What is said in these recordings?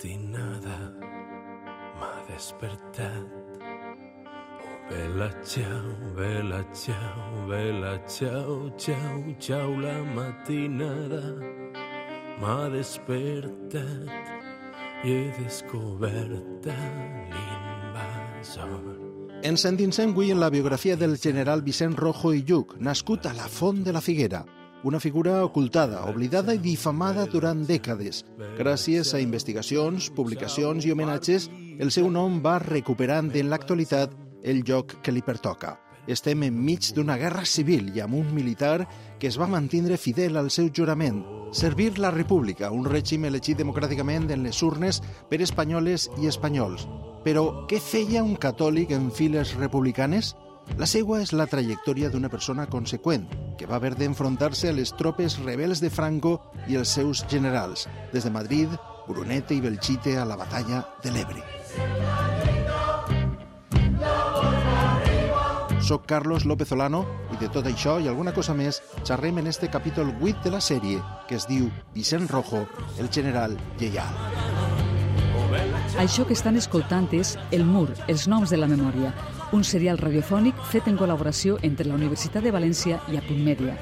matinada m'ha despertat. Oh, vela, ciao, vela, ciao, vela, ciao, ciao, ciao, la matinada m'ha despertat i he descobert l'invasor. Ens endinsem avui en la biografia del general Vicent Rojo i Lluc, nascut a la Font de la Figuera, una figura ocultada, oblidada i difamada durant dècades. Gràcies a investigacions, publicacions i homenatges, el seu nom va recuperant en l'actualitat el lloc que li pertoca. Estem enmig d'una guerra civil i amb un militar que es va mantindre fidel al seu jurament, servir la república, un règim elegit democràticament en les urnes per espanyoles i espanyols. Però què feia un catòlic en files republicanes? La seua és la trajectòria d'una persona conseqüent, que va haver d'enfrontar-se a les tropes rebels de Franco i els seus generals, des de Madrid, Brunete i Belchite a la batalla de l'Ebre. Soc Carlos López Olano i de tot això i alguna cosa més xerrem en este capítol 8 de la sèrie que es diu Vicent Rojo, el general lleial. Això que estan escoltant és El Mur, els noms de la memòria, un serial radiofònic fet en col·laboració entre la Universitat de València i Apunt Mèdia.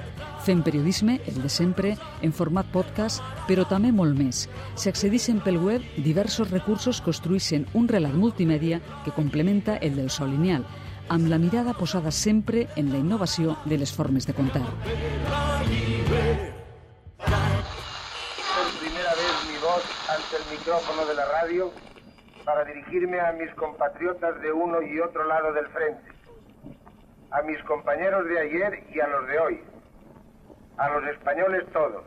Fem periodisme, el de sempre, en format podcast, però també molt més. Si accedixen pel web, diversos recursos construeixen un relat multimèdia que complementa el del sol lineal, amb la mirada posada sempre en la innovació de les formes de contar. Por primera vez mi voz ante el micrófono de la radio para dirigirme a mis compatriotas de uno y otro lado del frente, a mis compañeros de ayer y a los de hoy, a los españoles todos.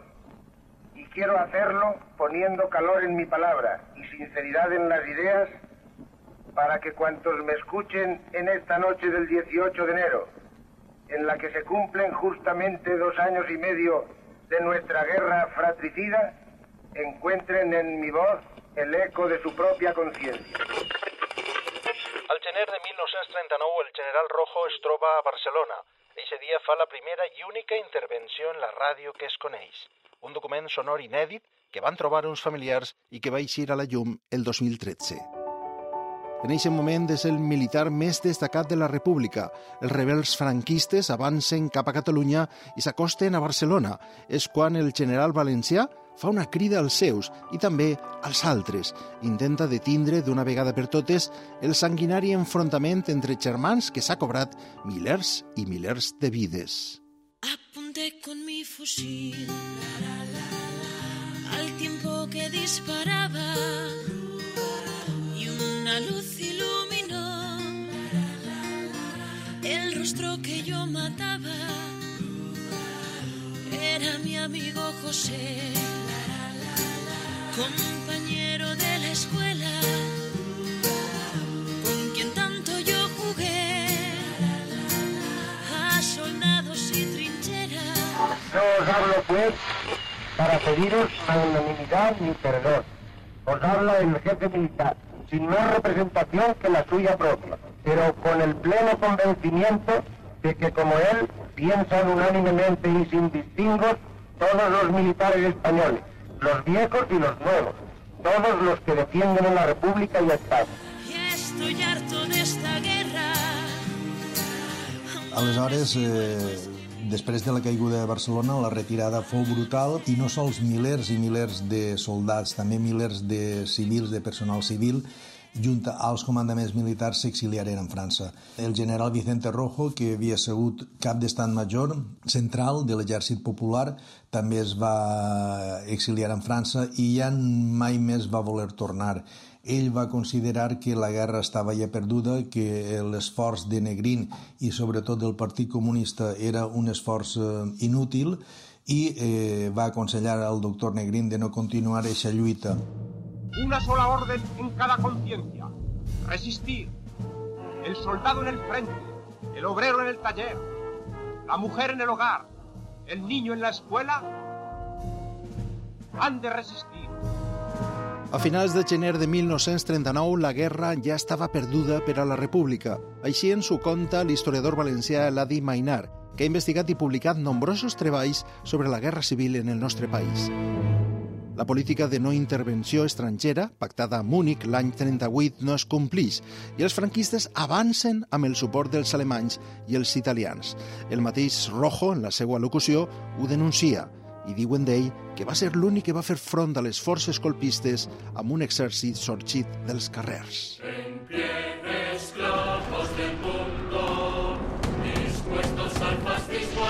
Y quiero hacerlo poniendo calor en mi palabra y sinceridad en las ideas para que cuantos me escuchen en esta noche del 18 de enero, en la que se cumplen justamente dos años y medio de nuestra guerra fratricida, encuentren en mi voz el eco de su propia conciencia. Al gener de 1939 el general Rojo es troba a Barcelona. Eixe dia fa la primera i única intervenció en la ràdio que es coneix. Un document sonor inèdit que van trobar uns familiars i que va eixir a la llum el 2013. En aquest moment és el militar més destacat de la República. Els rebels franquistes avancen cap a Catalunya i s'acosten a Barcelona. És quan el general valencià fa una crida als seus i també als altres. Intenta detindre d'una vegada per totes el sanguinari enfrontament entre germans que s'ha cobrat milers i milers de vides. Apunté con mi fusil al tiempo que disparaba y una luz iluminó el rostro que yo mataba. Era mi amigo José, compañero de la escuela, con quien tanto yo jugué a soldados y trincheras. No os hablo pues para pediros magnanimidad ni perdón. Os habla el jefe militar, sin más representación que la suya propia, pero con el pleno convencimiento de que como él piensan unánimemente y sin distingos todos los militares españoles, los viejos y los nuevos, todos los que defienden en la República y a España. Y estoy harto de esta guerra. Aleshores, eh, després de la caiguda de Barcelona, la retirada fou brutal i no sols milers i milers de soldats, també milers de civils, de personal civil, junt als comandaments militars s'exiliaren en França. El general Vicente Rojo, que havia sigut cap d'estat major central de l'exèrcit popular, també es va exiliar en França i ja mai més va voler tornar. Ell va considerar que la guerra estava ja perduda, que l'esforç de Negrín i sobretot del Partit Comunista era un esforç eh, inútil i eh, va aconsellar al doctor Negrín de no continuar aquesta lluita. Una sola orden en cada conciencia. Resistir. El soldado en el frente, el obrero en el taller, la mujer en el hogar, el niño en la escuela, han de resistir. A finals de gener de 1939, la guerra ja estava perduda per a la República. Així ens ho conta l'historiador valencià Eladi Mainar, que ha investigat i publicat nombrosos treballs sobre la guerra civil en el nostre país. La política de no intervenció estrangera, pactada a Múnich l'any 38, no es complix i els franquistes avancen amb el suport dels alemanys i els italians. El mateix Rojo, en la seva locució, ho denuncia i diuen d'ell que va ser l'únic que va fer front a les forces colpistes amb un exèrcit sorgit dels carrers. En pie, esclavos del mundo, dispuestos al fascismo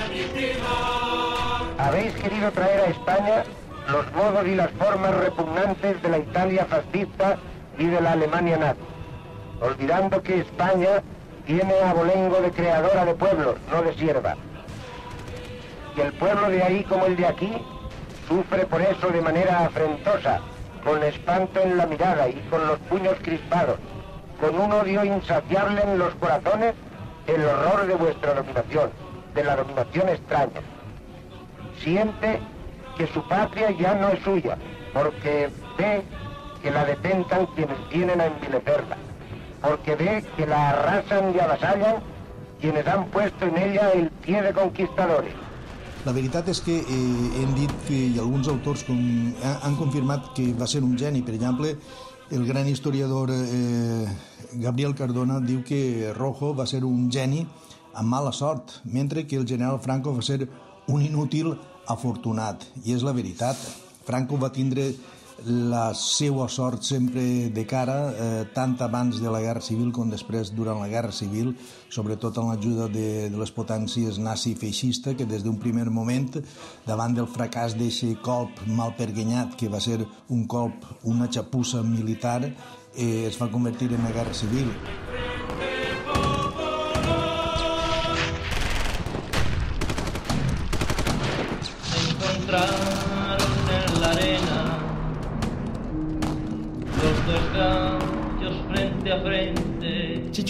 Habéis querido traer a España los modos y las formas repugnantes de la Italia fascista y de la Alemania nazi, olvidando que España tiene abolengo de creadora de pueblos, no de sierva y el pueblo de ahí como el de aquí sufre por eso de manera afrentosa, con espanto en la mirada y con los puños crispados, con un odio insaciable en los corazones, el horror de vuestra dominación, de la dominación extraña. Siente que su patria ya no es suya, porque ve que la detentan quienes vienen a envilecerla, porque ve que la arrasan y avasallan quienes han puesto en ella el pie de conquistadores. La veritat és que eh, hem dit que i alguns autors com, han confirmat que va ser un geni. Per exemple, el gran historiador eh, Gabriel Cardona diu que Rojo va ser un geni amb mala sort, mentre que el general Franco va ser un inútil afortunat. I és la veritat. Franco va tindre la seva sort sempre de cara, eh, tant abans de la Guerra Civil com després durant la Guerra Civil, sobretot amb l'ajuda de, de les potències nazi-feixista, que des d'un primer moment, davant del fracàs d'aquest colp mal perguenyat, que va ser un colp, una xapussa militar, eh, es va convertir en una guerra civil.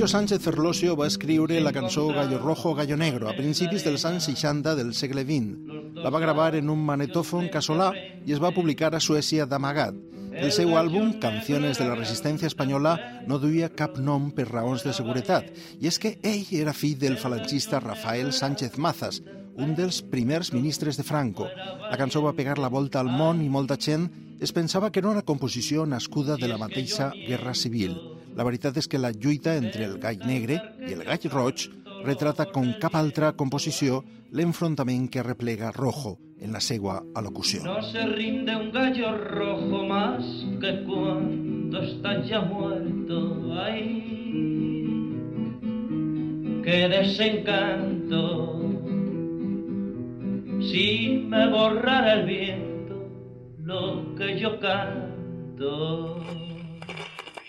Chicho Sánchez Ferlosio va escriure la cançó Gallo Rojo, Gallo Negro a principis dels anys 60 del segle XX. La va gravar en un manetòfon casolà i es va publicar a Suècia d'amagat. El seu àlbum, Canciones de la Resistència Espanyola, no duia cap nom per raons de seguretat, i és que ell era fill del falangista Rafael Sánchez Mazas, un dels primers ministres de Franco. La cançó va pegar la volta al món i molta gent es pensava que era una composició nascuda de la mateixa Guerra Civil. La veritat és que la lluita entre el gall negre i el gall roig retrata com cap altra composició l'enfrontament que replega Rojo en la seva alocució. No se rinde un gallo rojo más que cuando está ya muerto. Ay, qué desencanto si me borrara el viento lo que yo canto.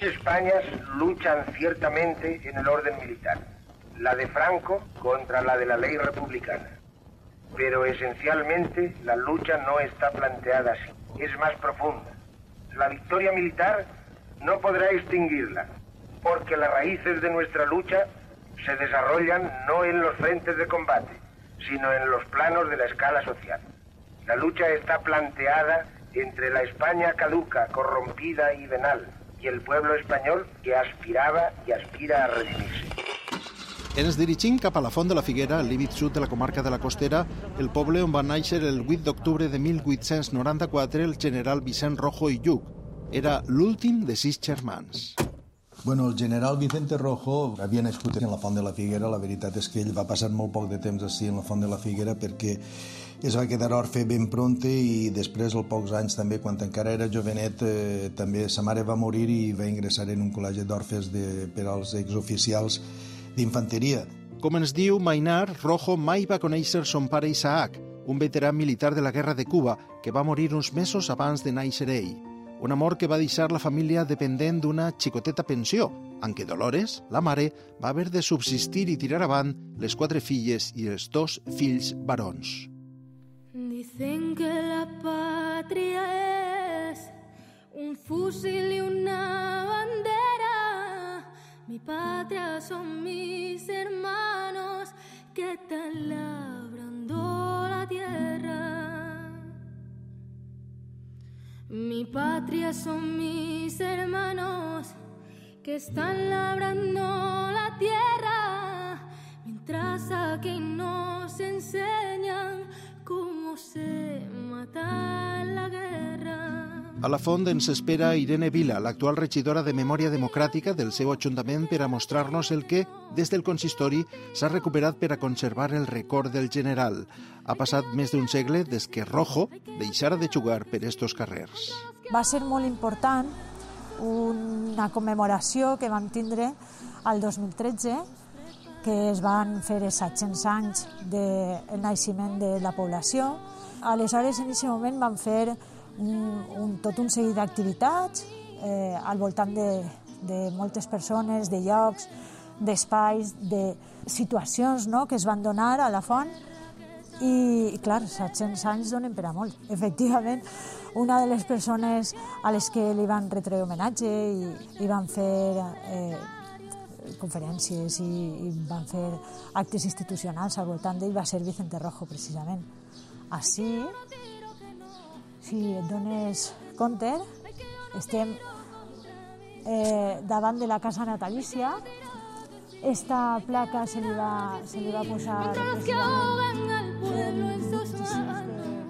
Españas luchan ciertamente en el orden militar, la de Franco contra la de la ley republicana. Pero esencialmente la lucha no está planteada así, es más profunda. La victoria militar no podrá extinguirla, porque las raíces de nuestra lucha se desarrollan no en los frentes de combate, sino en los planos de la escala social. La lucha está planteada entre la España caduca, corrompida y venal, y el pueblo español que aspirava i aspira a redimirse. Ens dirigim cap a la Font de la Figuera, al límit sud de la comarca de la Costera, el poble on va néixer el 8 d'octubre de 1894 el general Vicent Rojo i Lluc. Era l'últim de sis germans. Bueno, el general Vicente Rojo havia nascut en la Font de la Figuera. La veritat és que ell va passar molt poc de temps així en la Font de la Figuera perquè es va quedar orfe ben pronte i després, als pocs anys també, quan encara era jovenet, eh, també sa mare va morir i va ingressar en un col·legi d'orfes per als exoficials d'infanteria. Com ens diu Mainar, Rojo mai va conèixer son pare Isaac, un veterà militar de la Guerra de Cuba, que va morir uns mesos abans de néixer ell. Un amor que va deixar la família dependent d'una xicoteta pensió, en què Dolores, la mare, va haver de subsistir i tirar avant les quatre filles i els dos fills barons. Dicen que la patria es un fusil y una bandera. Mi patria son mis hermanos que están labrando la tierra. Mi patria son mis hermanos que están labrando la tierra, mientras aquí nos enseñan A la font ens espera Irene Vila, l'actual regidora de Memòria Democràtica del seu Ajuntament per a mostrar-nos el que, des del consistori, s'ha recuperat per a conservar el record del general. Ha passat més d'un segle des que Rojo deixara de jugar per estos carrers. Va ser molt important una commemoració que vam tindre al 2013 que es van fer els 700 anys del naixement de la població. Aleshores, en aquest moment, vam fer un, un, tot un seguit d'activitats eh, al voltant de, de moltes persones, de llocs, d'espais, de situacions no?, que es van donar a la font i, clar, 700 anys donen per a molt. Efectivament, una de les persones a les que li van retre homenatge i, i van fer eh, conferències i, i van fer actes institucionals al voltant d'ell va ser Vicente Rojo, precisament. Així, si et dones compte, estem eh, davant de la casa natalícia. Esta placa se li va, se li va posar...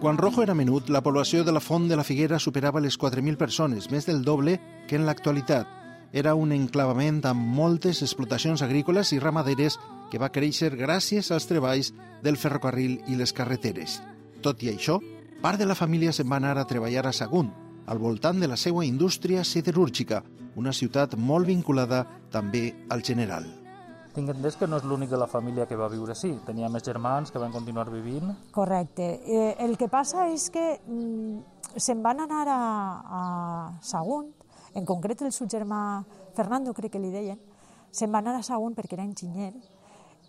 Quan Rojo era menut, la població de la Font de la Figuera superava les 4.000 persones, més del doble que en l'actualitat. Era un enclavament amb moltes explotacions agrícoles i ramaderes que va créixer gràcies als treballs del ferrocarril i les carreteres. Tot i això, part de la família se'n va anar a treballar a Sagunt, al voltant de la seva indústria siderúrgica, una ciutat molt vinculada també al general. Tinc entès que no és l'únic de la família que va viure així. Tenia més germans que van continuar vivint. Correcte. Eh, el que passa és que mm, se'n van anar a, a Sagunt, en concret el seu germà Fernando, crec que li deien, se'n van anar a Sagunt perquè era enginyer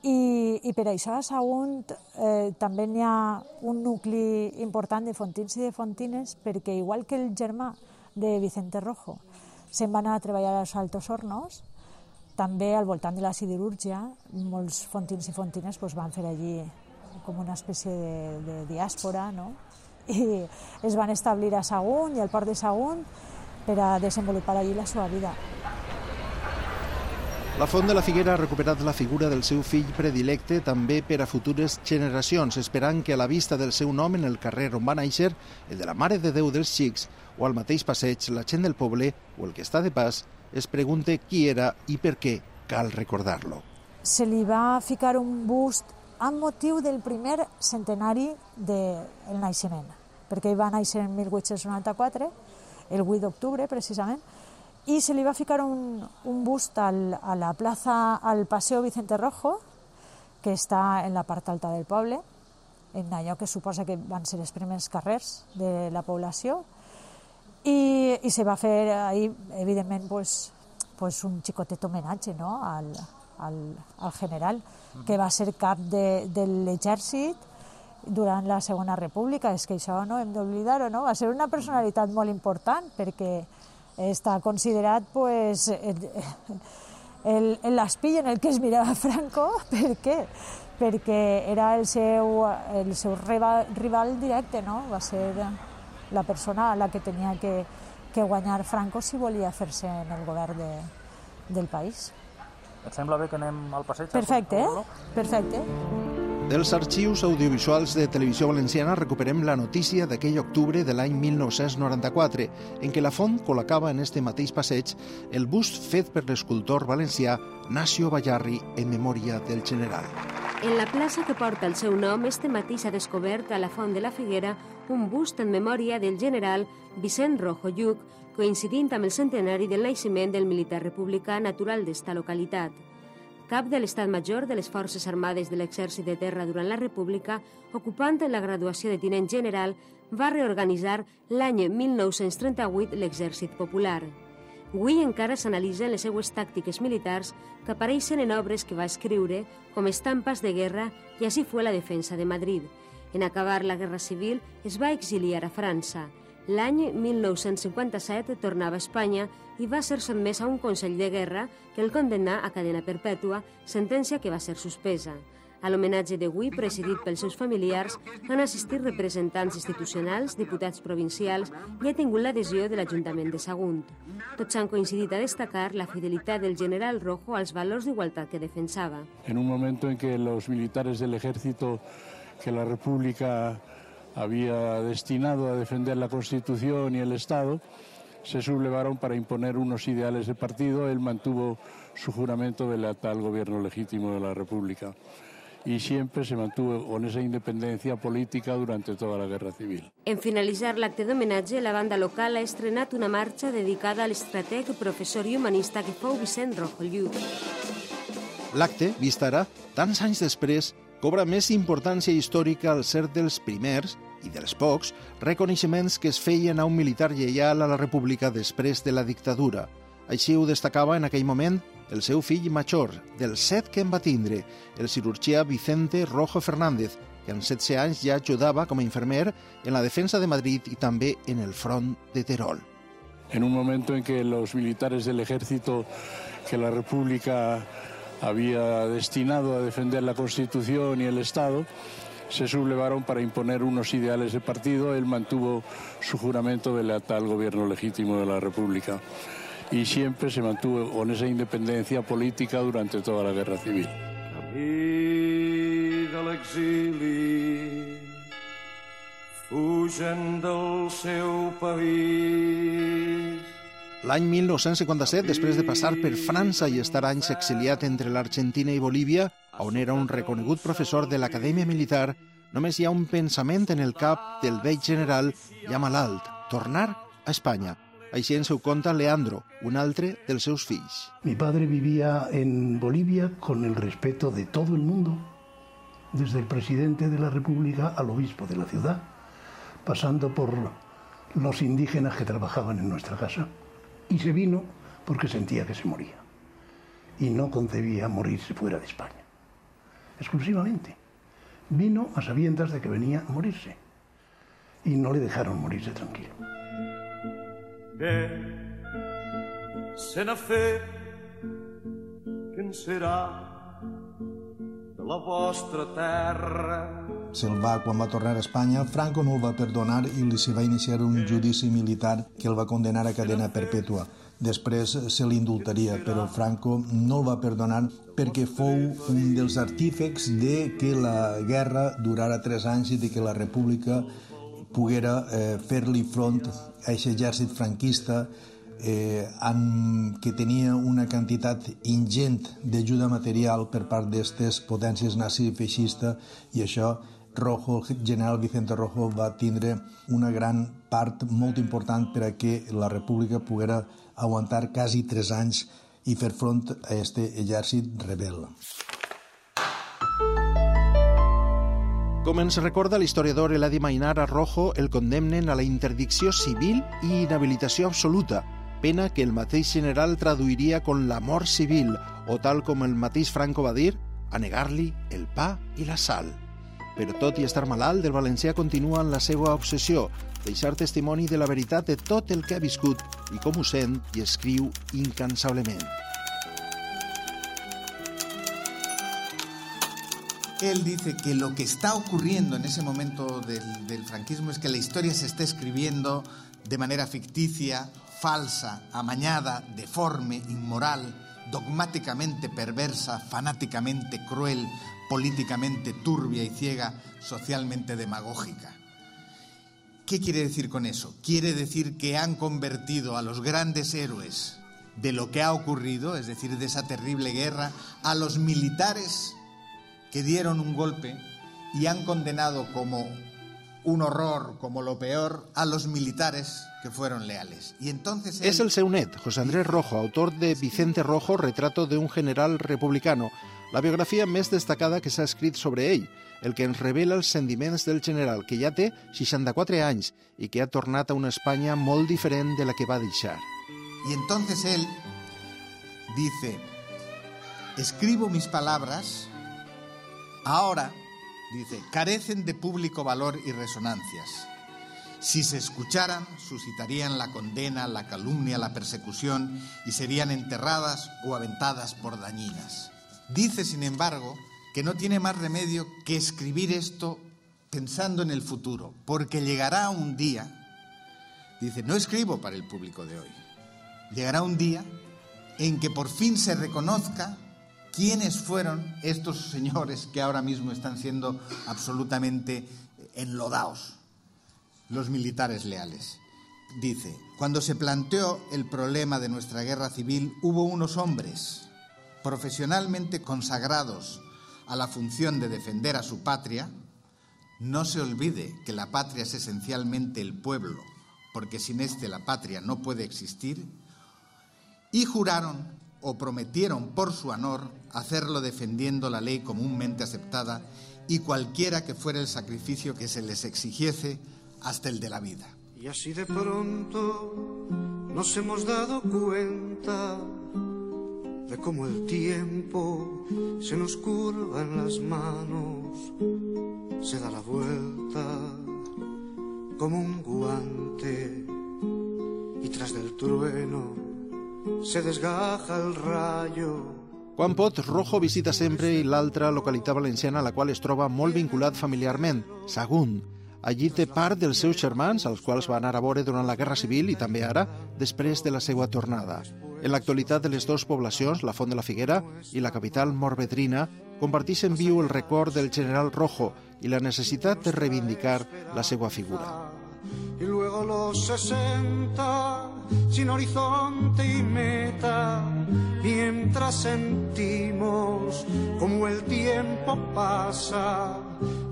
i, i per això a Sagunt eh, també n'hi ha un nucli important de fontins i de fontines perquè igual que el germà de Vicente Rojo se'n va anar a treballar als Altos Hornos, també al voltant de la siderúrgia molts fontins i fontines pues, van fer allí com una espècie de, de diàspora, no? i es van establir a Sagunt i al port de Sagunt per a desenvolupar allí la seva vida. La Font de la Figuera ha recuperat la figura del seu fill predilecte també per a futures generacions, esperant que a la vista del seu nom en el carrer on va néixer, el de la Mare de Déu dels Xics, o al mateix passeig, la gent del poble o el que està de pas, es pregunte qui era i per què cal recordar-lo. Se li va ficar un bust amb motiu del primer centenari del de naixement, perquè va néixer en 1894, el 8 d'octubre, precisament, i se li va ficar un, un bust al, a la plaça, al Paseo Vicente Rojo, que està en la part alta del poble, en allò que suposa que van ser els primers carrers de la població, i, i se va fer ahir, evidentment, pues, pues un xicotet homenatge no? al, al, al general, que va ser cap de, de l'exèrcit durant la Segona República. És que això no hem d'oblidar-ho, no? Va ser una personalitat molt important perquè està considerat pues, el, el l'espill en el que es mirava Franco. Per què? Perquè era el seu, el seu rival, rival directe, no? va ser la persona a la que tenia que, que guanyar Franco si volia fer-se en el govern de, del país. Et sembla bé que anem al passeig? Perfecte, eh? perfecte. Dels arxius audiovisuals de Televisió Valenciana recuperem la notícia d'aquell octubre de l'any 1994, en què la font col·locava en este mateix passeig el bust fet per l'escultor valencià Nacio Ballarri en memòria del general. En la plaça que porta el seu nom, este matí s'ha descobert a la Font de la Figuera un bust en memòria del general Vicent Rojo Lluc, coincidint amb el centenari del naixement del militar republicà natural d'esta localitat cap de l'Estat Major de les Forces Armades de l'Exèrcit de Terra durant la República, ocupant la graduació de tinent general, va reorganitzar l'any 1938 l'Exèrcit Popular. Avui encara s'analitzen les seues tàctiques militars que apareixen en obres que va escriure com Estampas de guerra i així fue la defensa de Madrid. En acabar la Guerra Civil es va exiliar a França. L'any 1957 tornava a Espanya i va ser sotmès a un Consell de Guerra que el condemnà a cadena perpètua, sentència que va ser suspesa. A l'homenatge d'avui, presidit pels seus familiars, han assistit representants institucionals, diputats provincials i ha tingut l'adhesió de l'Ajuntament de Sagunt. Tots han coincidit a destacar la fidelitat del general Rojo als valors d'igualtat que defensava. En un moment en què els militares del ejército que la República había destinado a defender la Constitución y el Estado, se sublevaron para imponer unos ideales de partido. Él mantuvo su juramento de lealtad al gobierno legítimo de la República y siempre se mantuvo con esa independencia política durante toda la guerra civil. En finalitzar l'acte d'homenatge, la banda local ha estrenat una marxa dedicada a l'estrateg, professor i humanista que fou Vicent Rojo Lluc. L'acte, vist ara, tants anys després, cobra més importància històrica al ser dels primers i dels pocs reconeixements que es feien a un militar lleial a la República després de la dictadura. Així ho destacava en aquell moment el seu fill major, del set que en va tindre, el cirurgià Vicente Rojo Fernández, que en 16 anys ja ajudava com a infermer en la defensa de Madrid i també en el front de Terol. En un momento en que los militares del ejército que la República había destinado a defender la Constitución y el Estado, se sublevaron para imponer unos ideales de partido. Él mantuvo su juramento de lealtad al gobierno legítimo de la República y siempre se mantuvo con esa independencia política durante toda la guerra civil. Camí de l'exili, fugen del seu país. L'any 1957, després de passar per França i estar anys exiliat entre l'Argentina i Bolívia, on era un reconegut professor de l'Acadèmia Militar, només hi ha un pensament en el cap del vell general ja malalt, tornar a Espanya. Així ens ho conta Leandro, un altre dels seus fills. Mi padre vivía en Bolivia con el respeto de todo el mundo, desde el presidente de la República al obispo de la ciudad, pasando por los indígenas que trabajaban en nuestra casa. Y se vino porque sentía que se moría. Y no concebía morirse fuera de España. Exclusivamente. Vino a sabiendas de que venía a morirse. Y no le dejaron morirse tranquilo. Bé, se n'ha fet que en serà de la vostra terra. Se'l va, quan va tornar a Espanya, Franco no el va perdonar i li se va iniciar un judici militar que el va condenar a cadena perpètua. Després se l'indultaria, però Franco no el va perdonar perquè fou un dels artífecs de que la guerra durara tres anys i de que la república poguera eh, fer-li front a aquest exèrcit franquista eh, amb, que tenia una quantitat ingent d'ajuda material per part d'aquestes potències nazi i feixista i això Rojo, el general Vicente Rojo va tindre una gran part molt important per a que la república poguera aguantar quasi tres anys i fer front a aquest exèrcit rebel. Com ens recorda l'historiador Eladi Mainar a Rojo, el condemnen a la interdicció civil i inhabilitació absoluta, pena que el mateix general traduiria con la mort civil, o tal com el mateix Franco va dir, a negar-li el pa i la sal. Però tot i estar malalt, el valencià continua en la seva obsessió, deixar testimoni de la veritat de tot el que ha viscut i com ho sent i escriu. Él dice que lo que está ocurriendo en ese momento del, franquismo es que la historia se está escribiendo de manera ficticia, falsa, amañada, deforme, inmoral, dogmáticamente perversa, fanáticamente cruel, políticamente turbia y ciega, socialmente demagógica. ¿Qué quiere decir con eso? Quiere decir que han convertido a los grandes héroes de lo que ha ocurrido, es decir, de esa terrible guerra, a los militares que dieron un golpe y han condenado como un horror, como lo peor, a los militares que fueron leales. Y entonces él... Es el seu net, José Andrés Rojo, autor de Vicente Rojo, retrato de un general republicano, la biografia més destacada que s'ha escrit sobre ell, el que revela els sentiments del general, que ja té 64 anys i que ha tornat a una Espanya molt diferent de la que va deixar. Y entonces él dice, escribo mis palabras Ahora, dice, carecen de público valor y resonancias. Si se escucharan, suscitarían la condena, la calumnia, la persecución y serían enterradas o aventadas por dañinas. Dice, sin embargo, que no tiene más remedio que escribir esto pensando en el futuro, porque llegará un día, dice, no escribo para el público de hoy, llegará un día en que por fin se reconozca quiénes fueron estos señores que ahora mismo están siendo absolutamente enlodados los militares leales. Dice, cuando se planteó el problema de nuestra guerra civil, hubo unos hombres profesionalmente consagrados a la función de defender a su patria, no se olvide que la patria es esencialmente el pueblo, porque sin este la patria no puede existir, y juraron o prometieron por su honor hacerlo defendiendo la ley comúnmente aceptada y cualquiera que fuera el sacrificio que se les exigiese hasta el de la vida. Y así de pronto nos hemos dado cuenta de cómo el tiempo se nos curva en las manos, se da la vuelta como un guante y tras del trueno se desgaja el rayo. Quan pot, Rojo visita sempre l'altra localitat valenciana a la qual es troba molt vinculat familiarment, Sagunt. Allí té part dels seus germans, als quals va anar a veure durant la Guerra Civil i també ara, després de la seva tornada. En l'actualitat de les dues poblacions, la Font de la Figuera i la capital morvedrina, comparteixen viu el record del general Rojo i la necessitat de reivindicar la seva figura. Y luego los 60, sin horizonte y meta, mientras sentimos como el tiempo pasa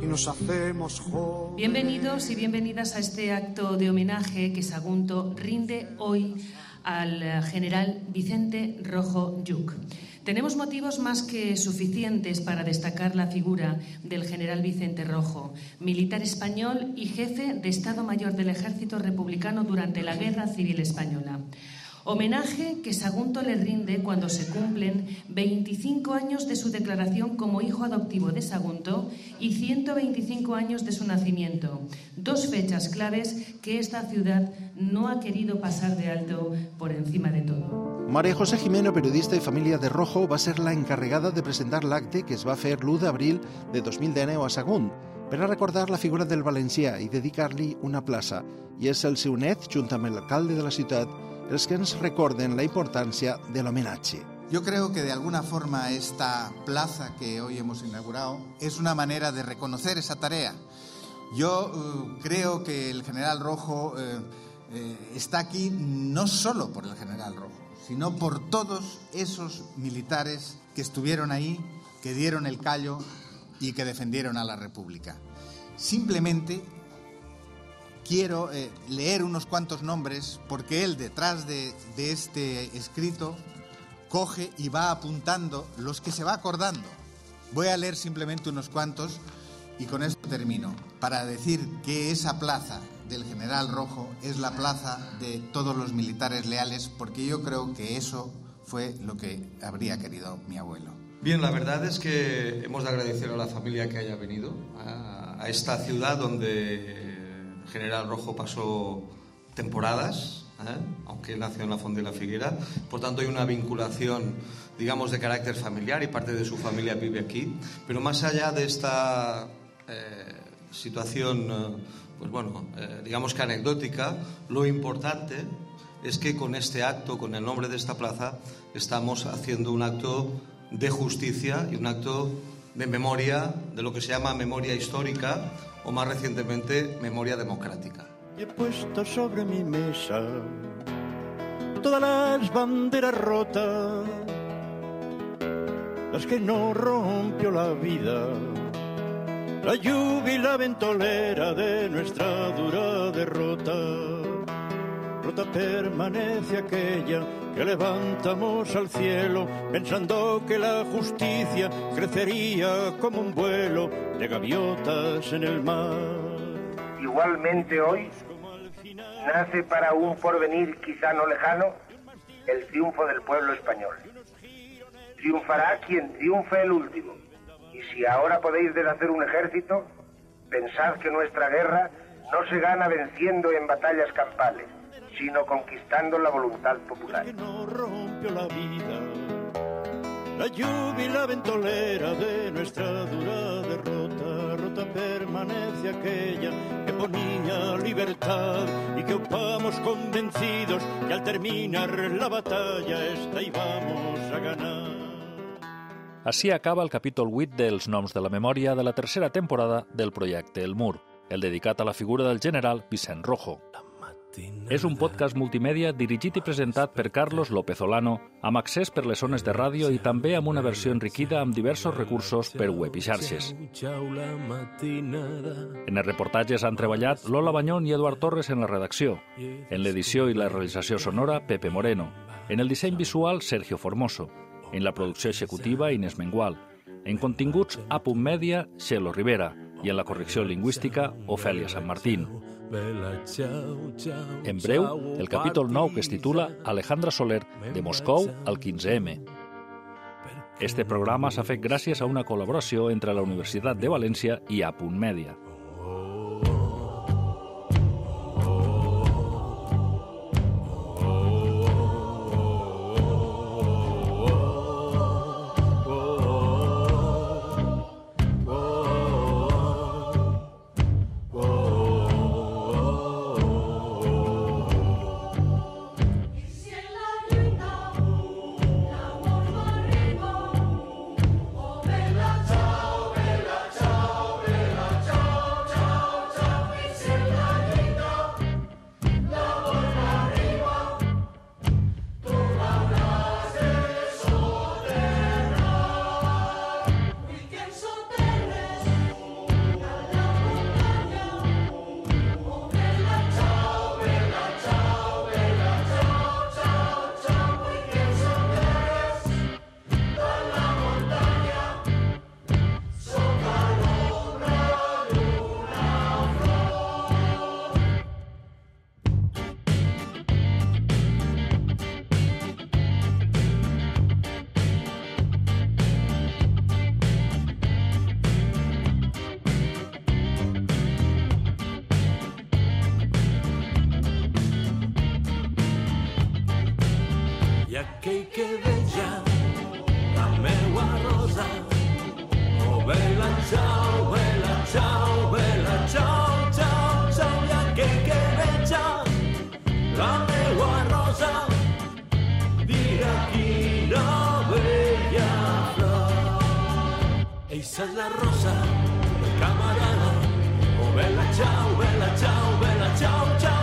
y nos hacemos jóvenes. Bienvenidos y bienvenidas a este acto de homenaje que Sagunto rinde hoy al eh, general Vicente Rojo Yuc. Tenemos motivos más que suficientes para destacar la figura del general Vicente Rojo, militar español y jefe de Estado Mayor del Ejército Republicano durante la Guerra Civil Española. Homenaje que Sagunto le rinde cuando se cumplen 25 años de su declaración como hijo adoptivo de Sagunto y 125 años de su nacimiento. Dos fechas claves que esta ciudad no ha querido pasar de alto por encima de todo. María José Jimeno, periodista i família de Rojo, va ser la encarregada de presentar l'acte que es va fer l'1 d'abril de 2019 a Sagunt per a recordar la figura del valencià i dedicar-li una plaça. I és el seu net, junt amb l'alcalde de la ciutat, els que ens recorden la importància de l'homenatge. Yo creo que de alguna forma esta plaza que hoy hemos inaugurado es una manera de reconocer esa tarea. Yo eh, creo que el general Rojo eh, eh, está aquí no solo por el general Rojo, sino por todos esos militares que estuvieron ahí, que dieron el callo y que defendieron a la República. Simplemente quiero eh, leer unos cuantos nombres porque él detrás de, de este escrito coge y va apuntando los que se va acordando. Voy a leer simplemente unos cuantos y con esto termino, para decir que esa plaza del General Rojo es la plaza de todos los militares leales, porque yo creo que eso fue lo que habría querido mi abuelo. Bien, la verdad es que hemos de agradecer a la familia que haya venido a, a esta ciudad donde General Rojo pasó temporadas, ¿eh? aunque nació en la Fonte de la Figuera. Por tanto, hay una vinculación, digamos, de carácter familiar y parte de su familia vive aquí. Pero más allá de esta eh, situación, eh, pues bueno, digamos que anecdótica, lo importante es que con este acto, con el nombre de esta plaza, estamos haciendo un acto de justicia y un acto de memoria, de lo que se llama memoria histórica o más recientemente memoria democrática. He puesto sobre mi mesa todas las banderas rotas, las que no rompió la vida, la lluvia y la ventolera de nuestra dura derrota. Permanece aquella que levantamos al cielo, pensando que la justicia crecería como un vuelo de gaviotas en el mar. Igualmente hoy nace para un porvenir quizá no lejano el triunfo del pueblo español. Triunfará quien triunfe el último. Y si ahora podéis deshacer un ejército, pensad que nuestra guerra no se gana venciendo en batallas campales, sino conquistando la voluntad popular. que no rompió la vida. La lluvia y la ventolera de nuestra dura derrota, rota permanece aquella que ponía libertad y que ocupamos convencidos que al terminar la batalla esta íbamos a ganar. Així acaba el capítol 8 dels Noms de la Memòria de la tercera temporada del projecte El Mur. el dedicat a la figura del general Vicent Rojo. És un podcast multimèdia dirigit i presentat per Carlos López Olano, amb accés per les zones de ràdio i també amb una versió enriquida amb diversos recursos per web i xarxes. En els reportatges han treballat Lola Banyón i Eduard Torres en la redacció. En l'edició i la realització sonora, Pepe Moreno. En el disseny visual, Sergio Formoso. En la producció executiva, Inés Mengual. En continguts, a Mèdia, Xelo Rivera. I en la correcció lingüística, Ofèlia San Martín. En breu, el capítol 9 que es titula Alejandra Soler, de Moscou al 15M. Este programa s'ha fet gràcies a una col·laboració entre la Universitat de València i Apunt Mèdia. やけ池でじゃダメはロザ Oh bella ciao bella ciao bella ciao ciao ciao ya que que ya la wa rosa diga aquí la bella flor. Esa es la rosa camarada. Oh bella ciao bella ciao bella ciao ciao